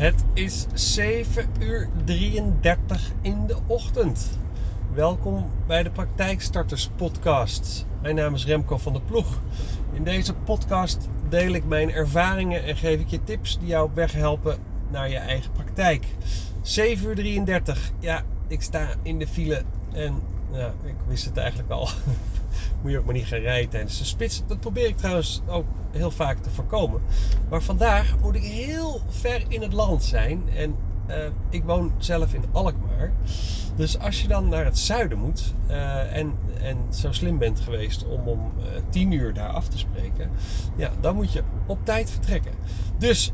Het is 7 uur 33 in de ochtend. Welkom bij de Praktijkstarters podcast. Mijn naam is Remco van der Ploeg. In deze podcast deel ik mijn ervaringen en geef ik je tips die jou op weg helpen naar je eigen praktijk. 7 uur 33. Ja, ik sta in de file en ja, ik wist het eigenlijk al. Moet je ook maar niet gaan rijden tijdens de spits. Dat probeer ik trouwens ook heel vaak te voorkomen. Maar vandaag moet ik heel ver in het land zijn. En uh, ik woon zelf in Alkmaar. Dus als je dan naar het zuiden moet uh, en, en zo slim bent geweest om om uh, 10 uur daar af te spreken, ja, dan moet je op tijd vertrekken. Dus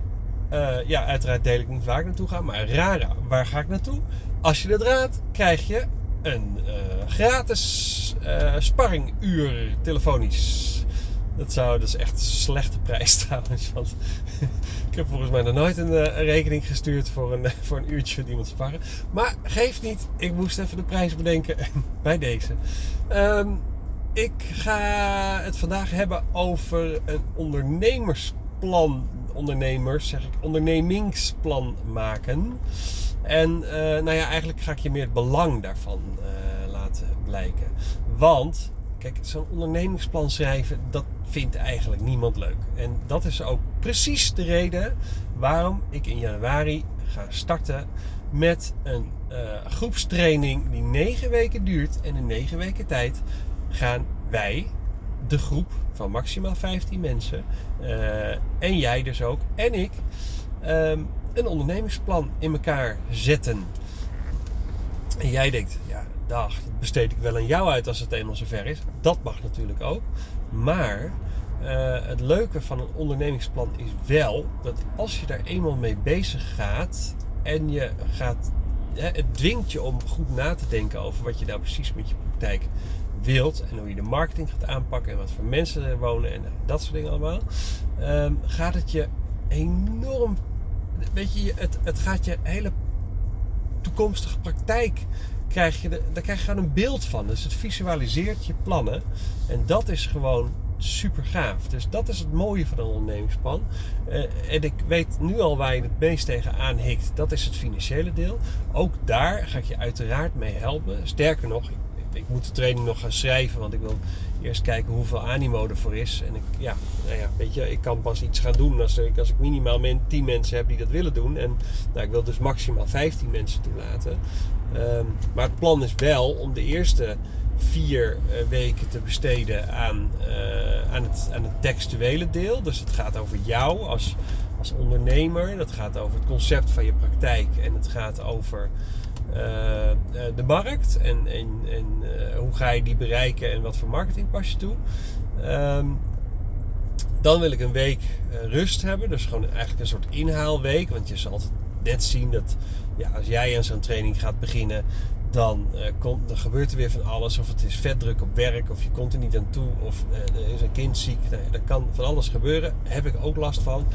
ja, uiteraard deel ik niet waar ik naartoe ga, maar Rara, waar ga ik naartoe? Als je dat raadt, krijg je een gratis sparringuur telefonisch. Dat, zou, is echt een slechte prijs trouwens. Want ik heb volgens mij nog nooit een, een rekening gestuurd voor een, voor een uurtje met iemand sparren. Maar geeft niet. Ik moest even de prijs bedenken bij deze. Um, ik ga het vandaag hebben over een ondernemersplan. Ondernemers, zeg ik, ondernemingsplan maken. En uh, nou ja, eigenlijk ga ik je meer het belang daarvan uh, laten blijken. Want Kijk, zo'n ondernemingsplan schrijven, dat vindt eigenlijk niemand leuk. En dat is ook precies de reden waarom ik in januari ga starten met een uh, groepstraining die negen weken duurt. En in negen weken tijd gaan wij, de groep van maximaal 15 mensen, en jij dus ook, en ik, um, een ondernemingsplan in elkaar zetten. En jij denkt, ja, dag, dat besteed ik wel aan jou uit als het eenmaal zover is. Dat mag natuurlijk ook. Maar uh, het leuke van een ondernemingsplan is wel dat als je daar eenmaal mee bezig gaat en je gaat, hè, het dwingt je om goed na te denken over wat je nou precies met je praktijk wilt en hoe je de marketing gaat aanpakken en wat voor mensen er wonen en dat soort dingen allemaal, um, gaat het je enorm, weet je, het, het gaat je hele toekomstige praktijk krijg je daar krijg je gewoon een beeld van. Dus het visualiseert je plannen. En dat is gewoon super gaaf. Dus dat is het mooie van een ondernemingsplan. Uh, en ik weet nu al waar je het meest tegenaan hikt. Dat is het financiële deel. Ook daar ga ik je uiteraard mee helpen. Sterker nog, ik, ik moet de training nog gaan schrijven. Want ik wil eerst kijken hoeveel animo ervoor is. En ik, ja, nou ja, weet je, ik kan pas iets gaan doen als, als ik minimaal 10 mensen heb die dat willen doen. En nou, ik wil dus maximaal 15 mensen toelaten. Um, maar het plan is wel om de eerste vier uh, weken te besteden aan, uh, aan, het, aan het textuele deel. Dus het gaat over jou als, als ondernemer. Dat gaat over het concept van je praktijk. En het gaat over de markt. En, en, en hoe ga je die bereiken en wat voor marketing pas je toe. Um, dan wil ik een week rust hebben. Dus gewoon eigenlijk een soort inhaalweek. Want je zal altijd net zien dat ja, als jij aan zo'n training gaat beginnen, dan, komt, dan gebeurt er weer van alles. Of het is vetdruk op werk, of je komt er niet aan toe, of er is een kind ziek. Nou, er kan van alles gebeuren. Daar heb ik ook last van.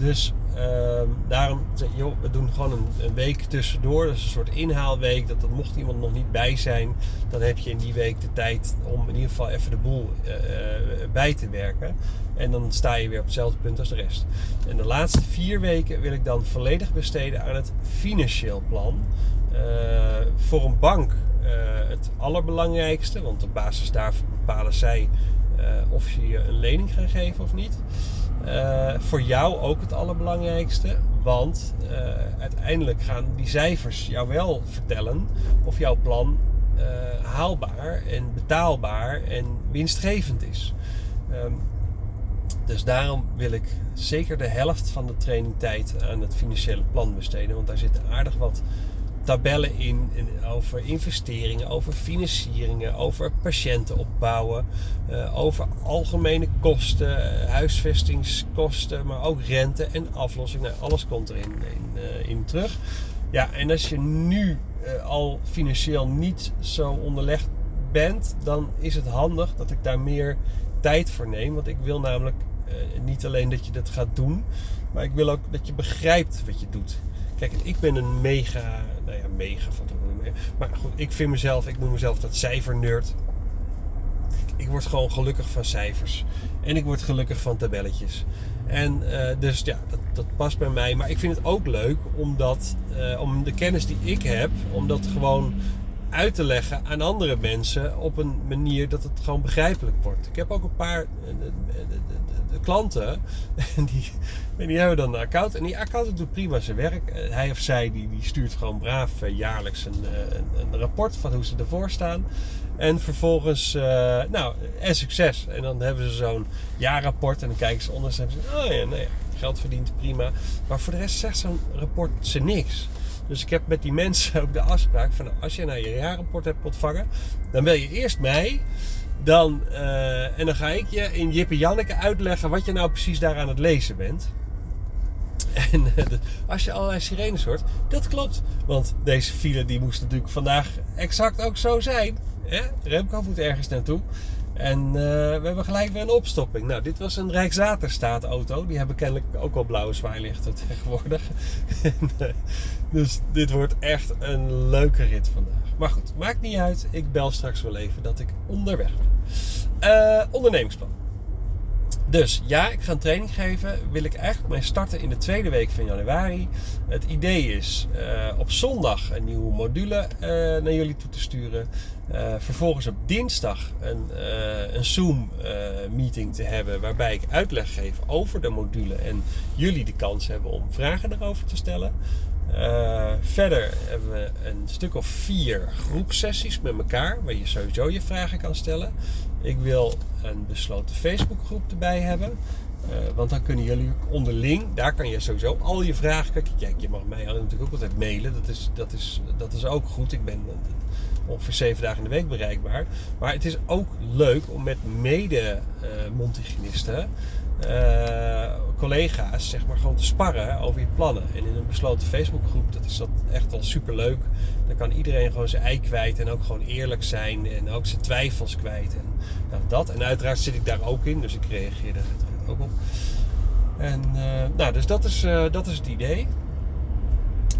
Dus uh, daarom zeg joh, we doen gewoon een, week tussendoor. Dat is een soort inhaalweek. Dat, dat mocht iemand nog niet bij zijn, dan heb je in die week de tijd om in ieder geval even de boel uh, bij te werken. En dan sta je weer op hetzelfde punt als de rest. En de laatste vier weken wil ik dan volledig besteden aan het financieel plan. Uh, voor een bank het allerbelangrijkste, want op basis daarvan bepalen zij of ze je een lening gaan geven of niet. Uh, voor jou ook het allerbelangrijkste. Want uh, uiteindelijk gaan die cijfers jou wel vertellen of jouw plan uh, haalbaar en betaalbaar en winstgevend is. Um, dus daarom wil ik zeker de helft van de trainingtijd aan het financiële plan besteden. Want daar zit aardig wat tabellen in, over investeringen, over financieringen, over patiënten opbouwen, uh, over algemene kosten, huisvestingskosten, maar ook rente en aflossing. Nou, alles komt erin in, uh, in terug. Ja, en als je nu al financieel niet zo onderlegd bent, dan is het handig dat ik daar meer tijd voor neem. Want ik wil namelijk niet alleen dat je dat gaat doen, maar ik wil ook dat je begrijpt wat je doet. Kijk, ik ben een mega, nou ja, mega van Maar goed, ik vind mezelf, ik noem mezelf dat cijfernerd. Ik word gewoon gelukkig van cijfers. En ik word gelukkig van tabelletjes. En dus ja, dat, dat, past bij mij. Maar ik vind het ook leuk omdat, om de kennis die ik heb, om dat gewoon uit te leggen aan andere mensen op een manier dat het gewoon begrijpelijk wordt. Ik heb ook een paar klanten en die, en die hebben dan een account. En die account doet prima zijn werk. Eh, hij of zij die, die stuurt gewoon braaf eh, jaarlijks een, eh, een, rapport van hoe ze ervoor staan. En vervolgens, nou, en succes. En dan hebben ze zo'n jaarrapport en dan kijken ze onder en oh ja, nee, geld verdient prima. Maar voor de rest zegt zo'n rapport ze niks. Dus ik heb met die mensen ook de afspraak van, als je nou je jaarrapport hebt ontvangen, dan bel je eerst mij. Dan, uh, en dan ga ik je in Jippe Janneke uitleggen wat je nou precies daar aan het lezen bent. En uh, als je allerlei sirenes hoort, dat klopt. Want deze file die moest natuurlijk vandaag exact ook zo zijn. Hè? Remco moet ergens naartoe. En uh, we hebben gelijk weer een opstopping. Nou, dit was een Rijkswaterstaat auto. Die hebben kennelijk ook al blauwe zwaailichten tegenwoordig. dus dit wordt echt een leuke rit vandaag. Maar goed, maakt niet uit. Ik bel straks wel even dat ik onderweg ben. Uh, ondernemingsplan. Dus ja, ik ga een training geven. Wil ik eigenlijk mee starten in de tweede week van januari. Het idee is op zondag een nieuwe module naar jullie toe te sturen. Uh, vervolgens op dinsdag een, een Zoom-meeting te hebben waarbij ik uitleg geef over de module en jullie de kans hebben om vragen erover te stellen. Verder hebben we een stuk of vier groepsessies met elkaar, waar je sowieso je vragen kan stellen. Ik wil een besloten Facebookgroep erbij hebben. Want dan kunnen jullie onderling, daar kan je sowieso al je vragen. Kijk je mag mij natuurlijk ook altijd mailen. Dat is, dat is, dat is ook goed. Ik ben ongeveer zeven dagen in de week bereikbaar. Maar het is ook leuk om met mede-Montigenisten. Uh, collega's zeg maar gewoon te sparren over je plannen. En in een besloten Facebookgroep, dat is dat echt al super leuk. Dan kan iedereen gewoon zijn ei kwijt en ook gewoon eerlijk zijn en ook zijn twijfels kwijt. En nou, dat. En uiteraard zit ik daar ook in, dus ik reageer daar ook op. En uh, nou, dus dat is, uh, dat is het idee.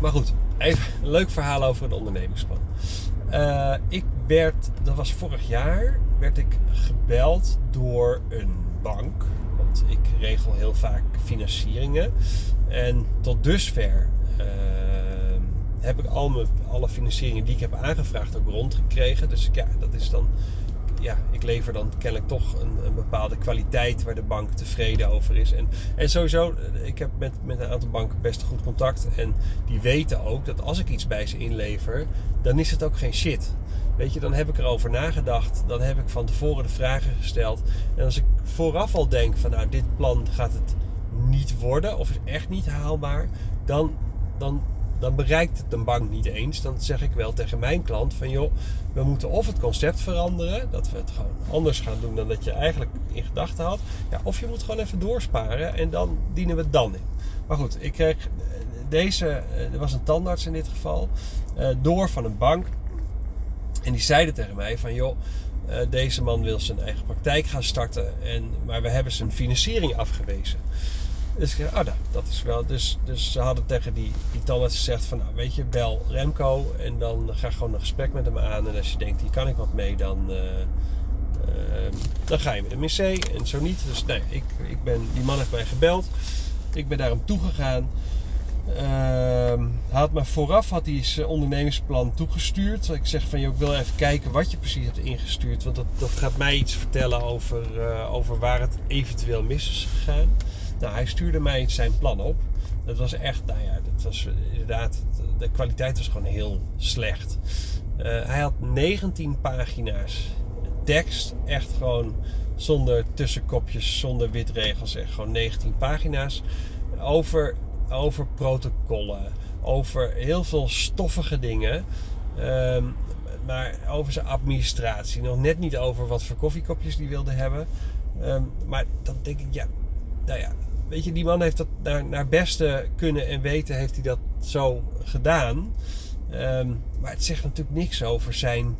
Maar goed, even een leuk verhaal over een ondernemingsplan. Uh, ik werd, dat was vorig jaar, werd ik gebeld door een bank ik regel heel vaak financieringen. En tot dusver uh, heb ik al mijn, alle financieringen die ik heb aangevraagd ook rondgekregen. Dus ja, dat is dan. Ja, ik lever dan kennelijk toch een, een, bepaalde kwaliteit waar de bank tevreden over is. En, en sowieso, ik heb met, met een aantal banken best goed contact. En die weten ook dat als ik iets bij ze inlever, dan is het ook geen shit. Weet je, dan heb ik erover nagedacht. Dan heb ik van tevoren de vragen gesteld. En als ik vooraf al denk van nou, dit plan gaat het niet worden of is echt niet haalbaar, dan, dan, dan bereikt het een bank niet eens. Dan zeg ik wel tegen mijn klant van joh, we moeten of het concept veranderen, dat we het gewoon anders gaan doen dan dat je eigenlijk in gedachten had. Ja, of je moet gewoon even doorsparen en dan dienen we het dan in. Maar goed, ik kreeg deze, eh, er was een tandarts in dit geval, eh, door van een bank. En die zeiden tegen mij van joh, eh, deze man wil zijn eigen praktijk gaan starten. En, maar we hebben zijn financiering afgewezen. Dus ik dat is wel. Dus, dus ze hadden tegen die, die tandarts gezegd van, nou weet je, bel Remco en dan ga gewoon een gesprek met hem aan. En als je denkt, hier kan ik wat mee, dan, uh, uh, dan ga je met hem in. En zo niet. Dus nee, ik, ik ben, die man heeft mij gebeld. Ik ben naar hem toegegaan. Uh, had me vooraf had hij zijn ondernemingsplan toegestuurd. Ik zeg van, joh, ik wil even kijken wat je precies hebt ingestuurd. Want dat, dat gaat mij iets vertellen over, uh, over waar het eventueel mis is gegaan. Nou, hij stuurde mij zijn plan op. Dat was echt, nou ja, dat was inderdaad, de kwaliteit was gewoon heel slecht. Uh, hij had 19 pagina's tekst, echt gewoon zonder tussenkopjes, zonder witregels, echt gewoon 19 pagina's over over protocollen, over heel veel stoffige dingen. Ehm, maar over zijn administratie. Nog net niet over wat voor koffiekopjes die wilde hebben. Um, maar dan denk ik, ja, nou ja, weet je, die man heeft dat naar, naar beste kunnen en weten, heeft hij dat zo gedaan. Um, maar het zegt natuurlijk niks over zijn,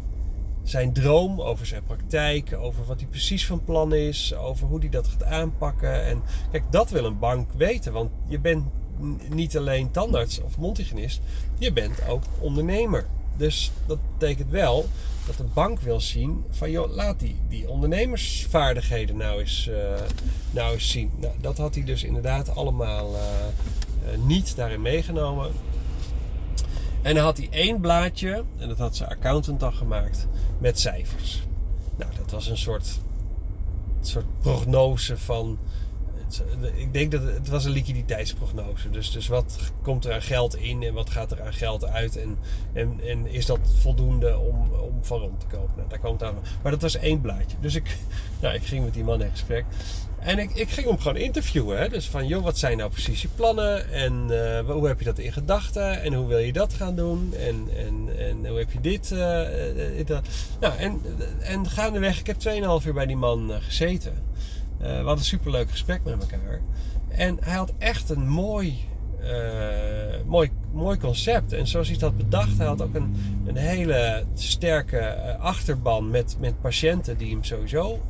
zijn droom, over zijn praktijk, over wat hij precies van plan is, over hoe hij dat gaat aanpakken. En kijk, dat wil een bank weten, want je bent niet alleen tandarts of mondhygiënist, je bent ook ondernemer. Dus dat betekent wel dat de bank wil zien van joh, laat die, die ondernemersvaardigheden nou eens, uh, nou eens zien. Nou, dat had hij dus inderdaad allemaal uh, uh, niet daarin meegenomen. En dan had hij één blaadje, en dat had zijn accountant dan gemaakt, met cijfers. Nou, dat was een soort, soort prognose van ik denk dat het, was een liquiditeitsprognose. Dus, dus wat komt er aan geld in en wat gaat er aan geld uit? En, en, en is dat voldoende om, om van rond te kopen? Nou, daar komt aan. Maar dat was één blaadje. Dus ik, nou, ik ging met die man in gesprek. En ik, ik ging hem gewoon interviewen. Hè? Dus van, joh, wat zijn nou precies je plannen? En uh, hoe heb je dat in gedachten? En hoe wil je dat gaan doen? En, en, en hoe heb je dit? Uh, uh, nou, en, en gaandeweg, ik heb 2,5 uur bij die man gezeten. Uh, we hadden een superleuk gesprek met elkaar. En hij had echt een mooi, uh, mooi, mooi concept. En zoals hij dat bedacht, hij had ook een, een hele sterke uh, achterban met, met patiënten die hem sowieso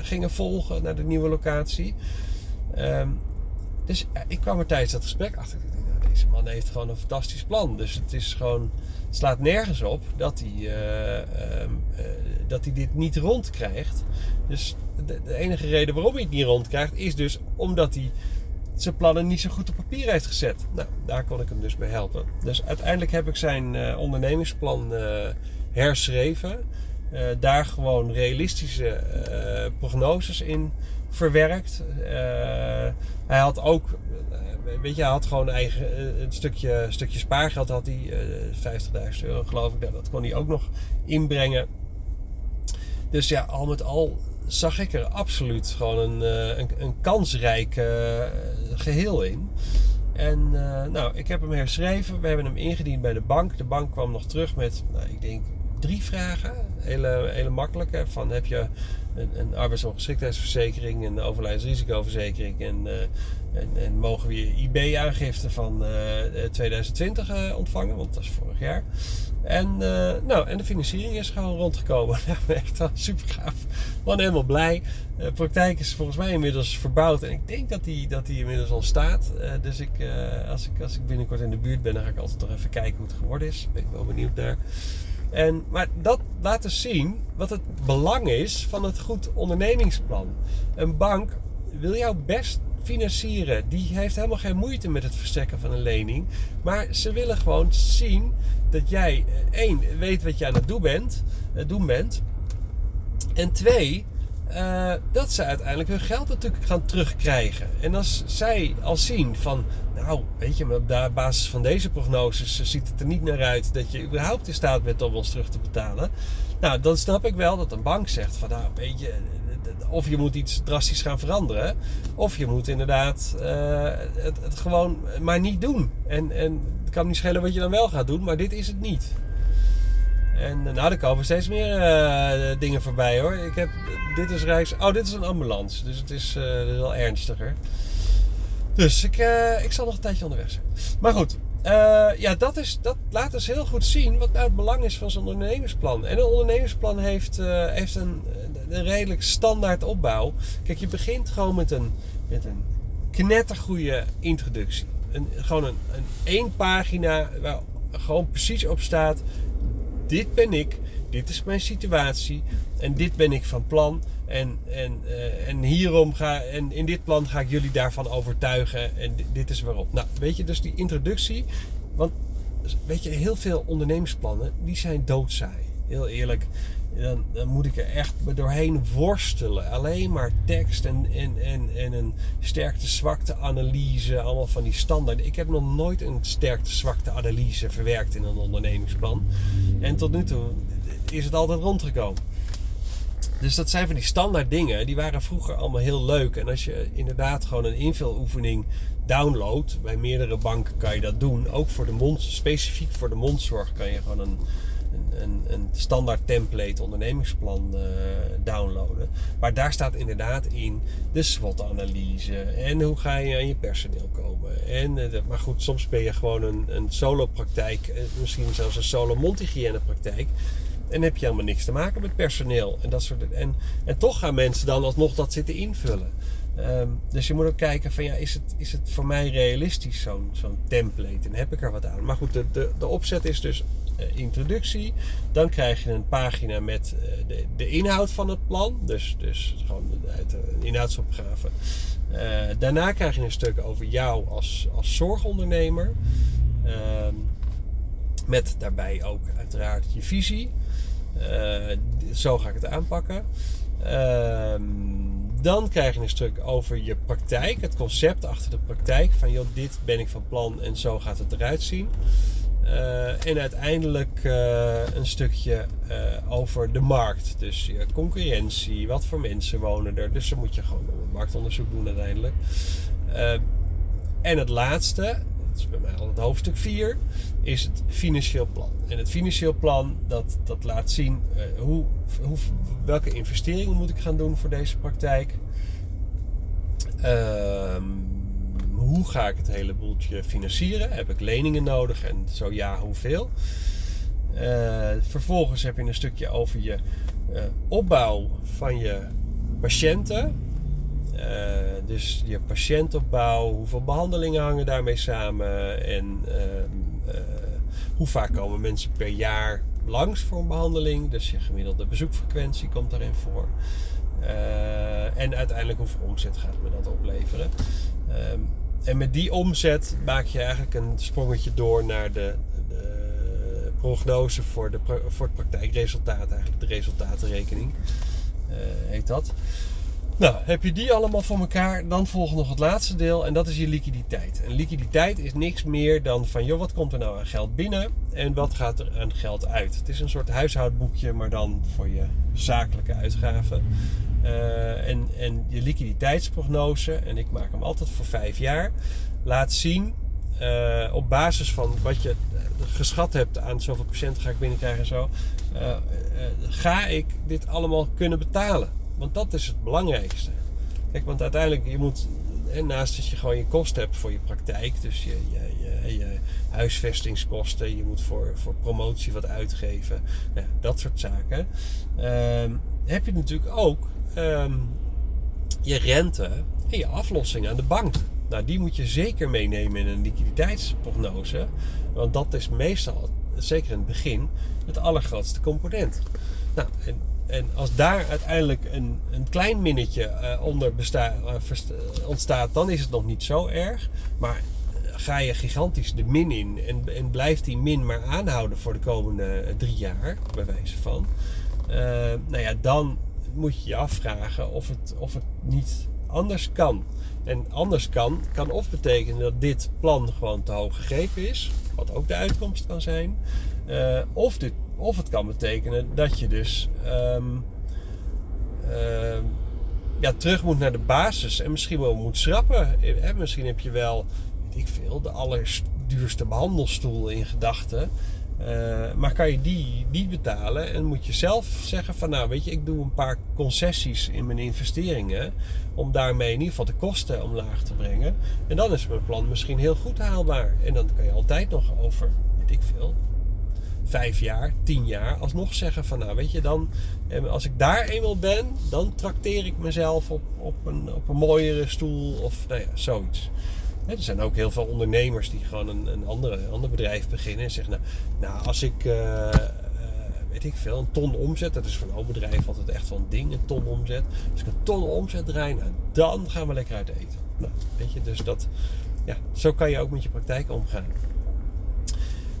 gingen volgen naar de nieuwe locatie. Um, dus ik kwam er tijdens dat gesprek achter. Deze man heeft gewoon een fantastisch plan. Dus het is gewoon. Slaat nergens op dat hij, uh, dat hij dit niet rondkrijgt. Dus de, enige reden waarom hij het niet rondkrijgt, is dus omdat hij zijn plannen niet zo goed op papier heeft gezet. Nou, daar kon ik hem dus bij helpen. Dus uiteindelijk heb ik zijn uh, ondernemingsplan herschreven. Daar gewoon realistische prognoses in verwerkt. hij had ook, weet je, hij had gewoon eigen een stukje, stukje spaargeld had hij, 50.000 euro geloof ik. Dat kon hij ook nog inbrengen. Dus ja, al met al zag ik er absoluut gewoon een, eh, een, een kansrijk uh, geheel in. En uh, nou, ik heb hem herschreven. We hebben hem ingediend bij de bank. De bank kwam nog terug met, nou, ik denk, drie vragen. Hele, hele makkelijke. Van heb je een, een arbeidsongeschiktheidsverzekering, een overlijdensrisicoverzekering en, uh, en, en, mogen we je IB-aangifte van 2020 ontvangen, want dat is vorig jaar. En, nou, en de financiering is gewoon rondgekomen. Echt super gaaf. Man helemaal blij. De praktijk is volgens mij inmiddels verbouwd. En ik denk dat die, dat die inmiddels al staat. Dus ik, als, ik, als ik binnenkort in de buurt ben, dan ga ik altijd toch even kijken hoe het geworden is. Ben ik wel benieuwd naar. En, maar dat laat dus zien wat het belang is van het goed ondernemingsplan. Een bank wil jou best financieren. Die heeft helemaal geen moeite met het verstrekken van een lening. Maar ze willen gewoon zien dat jij, eh, één, weet wat je aan het doen bent. Doen bent. En twee, uh, dat ze uiteindelijk hun geld natuurlijk gaan terugkrijgen. En als zij al zien van, nou, weet je, op basis van deze prognoses ziet het er niet naar uit dat je überhaupt in staat bent om ons terug te betalen. Nou, dan snap ik wel dat een bank zegt van, nou, weet je, of je moet iets drastisch gaan veranderen. Of je moet inderdaad uh, het, het, gewoon maar niet doen. En, en het kan niet schelen wat je dan wel gaat doen, maar dit is het niet. En uh, nou, er komen steeds meer uh, dingen voorbij hoor. Ik heb, dit is reis. Oh, dit is een ambulance. Dus het is, wel ernstiger. Dus ik, ik zal nog een tijdje onderweg zijn. Maar goed, ja, dat, is, dat laat dus heel goed zien wat nou het belang is van zo'n ondernemersplan. En een ondernemersplan heeft, heeft een, een redelijk standaard opbouw. Kijk, je begint gewoon met een, met een knettergoede introductie. Een, gewoon een, een één pagina waar gewoon precies op staat: dit ben ik, dit is mijn situatie en dit ben ik van plan. En, en, uh, en hierom ga en in dit plan ga ik jullie daarvan overtuigen. En dit is waarop. Nou, weet je, dus die introductie. Want weet je, heel veel ondernemingsplannen die zijn doodzaai. Heel eerlijk. Dan, dan, moet ik er echt doorheen worstelen. Alleen maar tekst en, en, en, en een sterkte-zwakte analyse. Allemaal van die standaarden. Ik heb nog nooit een sterkte-zwakte analyse verwerkt in een ondernemingsplan. En tot nu toe is het altijd rondgekomen. Dus dat zijn van die standaard dingen. Die waren vroeger allemaal heel leuk. En als je inderdaad gewoon een invuloefening downloadt. Bij meerdere banken kan je dat doen. Ook voor de mond, specifiek voor de mondzorg kan je gewoon een, een, standaard template ondernemingsplan uh, downloaden. Maar daar staat inderdaad in de SWOT-analyse. En hoe ga je aan je personeel komen. En, uh, maar goed, soms ben je gewoon een, een solo-praktijk. Uh, misschien zelfs een solo-mondhygiëne-praktijk. En heb je helemaal niks te maken met personeel. En, dat soort, en, en toch gaan mensen dan alsnog dat zitten invullen. Um, dus je moet ook kijken van ja, is het, is het voor mij realistisch zo'n zo'n template? En heb ik er wat aan? Maar goed, de, de, de opzet is dus introductie. Dan krijg je een pagina met de, de, inhoud van het plan. Dus, dus gewoon een inhoudsopgave. daarna krijg je een stuk over jou als, als zorgondernemer. Ehm, met daarbij ook uiteraard je visie. zo ga ik het aanpakken. Ehm, dan krijg je een stuk over je praktijk, het concept achter de praktijk. Van joh, dit ben ik van plan en zo gaat het eruit zien. Uh, en uiteindelijk uh, een stukje uh, over de markt. Dus concurrentie, wat voor mensen wonen er. Dus dan moet je gewoon een marktonderzoek doen uiteindelijk. en het laatste, dat is bij mij altijd hoofdstuk 4, is het financieel plan. En het financieel plan dat, dat laat zien hoe, hoe, welke investeringen moet ik gaan doen voor deze praktijk. Ehm, hoe ga ik het hele boeltje financieren? Heb ik leningen nodig en zo ja, hoeveel? Uh, vervolgens heb je een stukje over je uh, opbouw van je patiënten. Uh, dus je patiëntopbouw, hoeveel behandelingen hangen daarmee samen en hoe vaak komen mensen per jaar langs voor een behandeling. Dus je gemiddelde bezoekfrequentie komt daarin voor. en uiteindelijk hoeveel omzet gaat me dat opleveren. En met die omzet maak je eigenlijk een sprongetje door naar de, prognose voor, de, voor het praktijkresultaat, eigenlijk de resultatenrekening uh, heet dat. Nou, heb je die allemaal voor elkaar, dan volgt nog het laatste deel en dat is je liquiditeit. En liquiditeit is niks meer dan van, joh, wat komt er nou aan geld binnen en wat gaat er aan geld uit? Het is een soort huishoudboekje, maar dan voor je zakelijke uitgaven. Uh, en, en je liquiditeitsprognose, en ik maak hem altijd voor vijf jaar, laat zien uh, op basis van wat je geschat hebt aan zoveel patiënten ga ik binnenkrijgen en zo, ga ik dit allemaal kunnen betalen? Want dat is het belangrijkste. Kijk, want uiteindelijk, je moet, en naast dat je gewoon je kosten hebt voor je praktijk, dus je, je, huisvestingskosten, je moet voor, voor promotie wat uitgeven, nou, dat soort zaken. Uh, heb je natuurlijk ook um, je rente en je aflossing aan de bank. Nou, die moet je zeker meenemen in een liquiditeitsprognose. Want dat is meestal, zeker in het begin, het allergrootste component. Nou, en, en als daar uiteindelijk een, een klein minnetje uh, onder besta, uh, ontstaat, dan is het nog niet zo erg. Maar ga je gigantisch de min in en, en blijft die min maar aanhouden voor de komende drie jaar, bij wijze van. Uh, nou ja, dan moet je je afvragen of het, of het niet anders kan. En anders kan, kan of betekenen dat dit plan gewoon te hoog gegrepen is, wat ook de uitkomst kan zijn. Of, dit, of het kan betekenen dat je dus um, uh, ja, terug moet naar de basis en misschien wel moet schrappen. Hè, misschien heb je wel, weet ik veel, de allerduurste behandelstoel in gedachten. Uh, maar kan je die niet betalen en moet je zelf zeggen van nou weet je, ik doe een paar concessies in mijn investeringen om daarmee in ieder geval de kosten omlaag te brengen. En dan is mijn plan misschien heel goed haalbaar. En dan kan je altijd nog over, weet ik veel, vijf jaar, tien jaar alsnog zeggen van nou weet je dan, als ik daar eenmaal ben, dan trakteer ik mezelf op, op, een, op een mooiere stoel of nou ja, zoiets. Er zijn ook heel veel ondernemers die gewoon een, een andere, ander bedrijf beginnen en zeggen: Nou, nou als ik, uh, weet ik veel, een ton omzet, dat is voor een bedrijf altijd echt wel een ding, een ton omzet. Als ik een ton omzet draai, nou, dan gaan we lekker uit eten. Nou, weet je, dus dat, ja, zo kan je ook met je praktijk omgaan.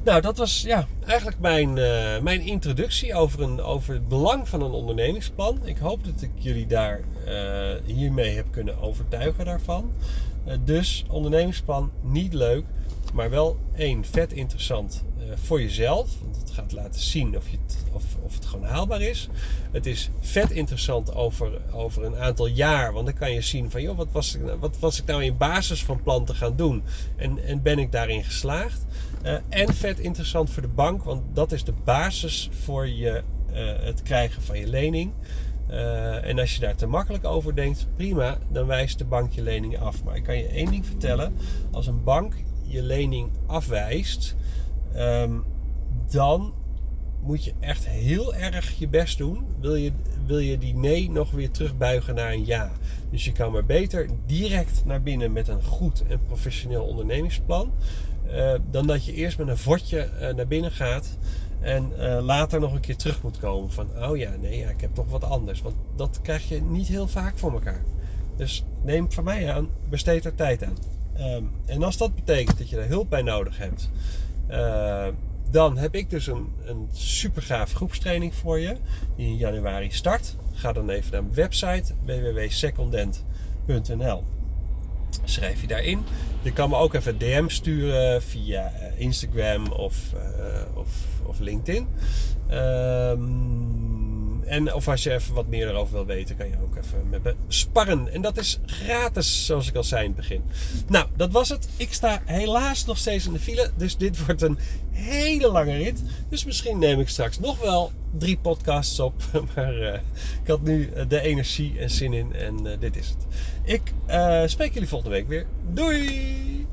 Nou, dat was ja, eigenlijk mijn, uh, mijn introductie over, een, over het belang van een ondernemingsplan. Ik hoop dat ik jullie daar uh, hiermee heb kunnen overtuigen daarvan. Uh, dus ondernemingsplan niet leuk, maar wel één vet interessant voor jezelf. Want het gaat laten zien of, je het, of, of het gewoon haalbaar is. Het is vet interessant over, over een aantal jaar. Want dan kan je zien van joh, wat was, ik, nou, wat was ik nou in basis van plan te gaan doen? En, en ben ik daarin geslaagd? Uh, en vet interessant voor de bank, want dat is de basis voor je, uh, het krijgen van je lening. En als je daar te makkelijk over denkt, prima, dan wijst de bank je lening af. Maar ik kan je één ding vertellen: als een bank je lening afwijst, um, dan moet je echt heel erg je best doen. Wil je, wil je die nee nog weer terugbuigen naar een ja. Dus je kan maar beter direct naar binnen met een goed en professioneel ondernemingsplan. Uh, dan dat je eerst met een vodje uh, naar binnen gaat. En uh, later nog een keer terug moet komen van, oh ja, nee, ik heb toch wat anders. Want dat krijg je niet heel vaak voor elkaar. Dus neem van mij aan, besteed er tijd aan. Um, en als dat betekent dat je er hulp bij nodig hebt, uh, dan heb ik dus een, een super gaaf groepstraining voor je, die in januari start. Ga dan even naar mijn website www.secondent.nl. Schrijf je daarin. Je kan me ook even DM sturen via Instagram of, uh, of, of LinkedIn. Um, en of als je even wat meer erover wil weten, kan je ook even met me sparren. En dat is gratis, zoals ik al zei in het begin. Nou, dat was het. Ik sta helaas nog steeds in de file. Dus dit wordt een hele lange rit. Dus misschien neem ik straks nog wel drie podcasts op. Maar uh, ik had nu de energie en zin in. En uh, dit is het. Ik spreek jullie volgende week weer. Doei!